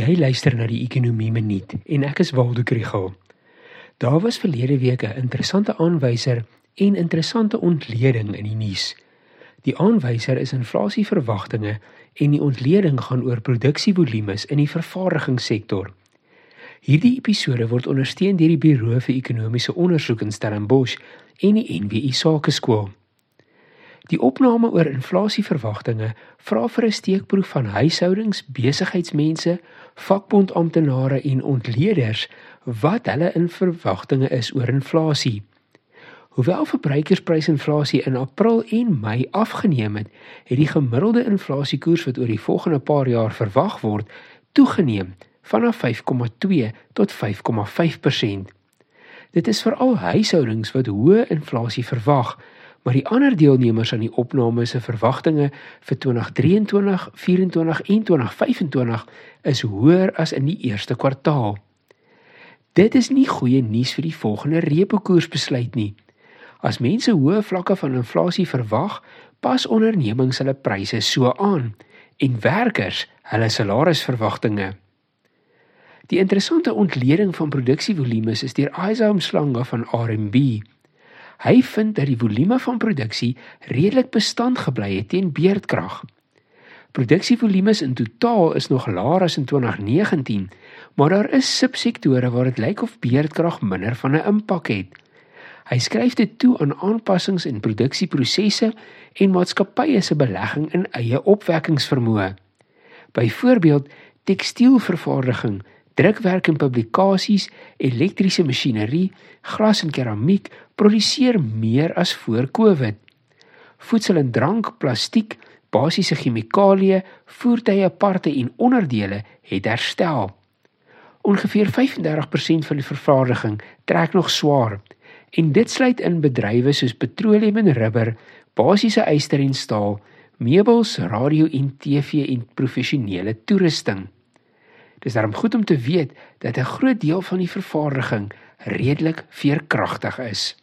Jy luister na die Ekonomie Minuut en ek is Waldo Krugel. Daar was verlede week 'n interessante aanwyser en interessante ontleding in die nuus. Die aanwyser is inflasieverwagtinge en die ontleding gaan oor produksievolumes in die vervaardigingssektor. Hierdie episode word ondersteun deur die Buro vir Ekonomiese Onderzoek in Stellenbosch en die NWI Sakeskool. Die opname oor inflasieverwagtinge vra vir 'n steekproef van huishoudings, besigheidsmense, vakbondamptenare en ontleeders wat hulle in verwagtinge is oor inflasie. Hoewel verbruikersprysinflasie in April en Mei afgeneem het, het die gemiddelde inflasiekoers wat oor die volgende paar jaar verwag word, toegeneem vanaf 5,2 tot 5,5%. Dit is veral huishoudings wat hoë inflasie verwag maar die ander deelnemers aan die opname se verwagtinge vir 2023, 24 en 2025 is hoër as in die eerste kwartaal. Dit is nie goeie nuus vir die volgende repo-koersbesluit nie. As mense hoë vlakke van inflasie verwag, pas ondernemings hulle pryse so aan en werkers hulle salarisverwagtinge. Die interessante ontleding van produksievolumes is deur Isaac Mslanga van RMB. Hy vind dat die volume van produksie redelik bestand gebly het teen beerdkrag. Produksievolumes in totaal is nog laer as in 2019, maar daar is subsektore waar dit lyk of beerdkrag minder van 'n impak het. Hy skryf dit toe aan aanpassings in produksieprosesse en maatskappye se belegging in eie opwekkingsvermoë. Byvoorbeeld tekstielvervaardiging drukwerk en publikasies, elektriese masjinerie, glas en keramiek produseer meer as voor Covid. Voedsel en drank, plastiek, basiese chemikalieë, voertuie parte en onderdele het herstel. Ongeveer 35% van die vervaardiging trek nog swaar en dit sluit in bedrywe soos petroleum en rubber, basiese yster en staal, meubels, radio en TV en professionele toerusting. Dis daarom goed om te weet dat 'n groot deel van die vervaardiging redelik veerkragtig is.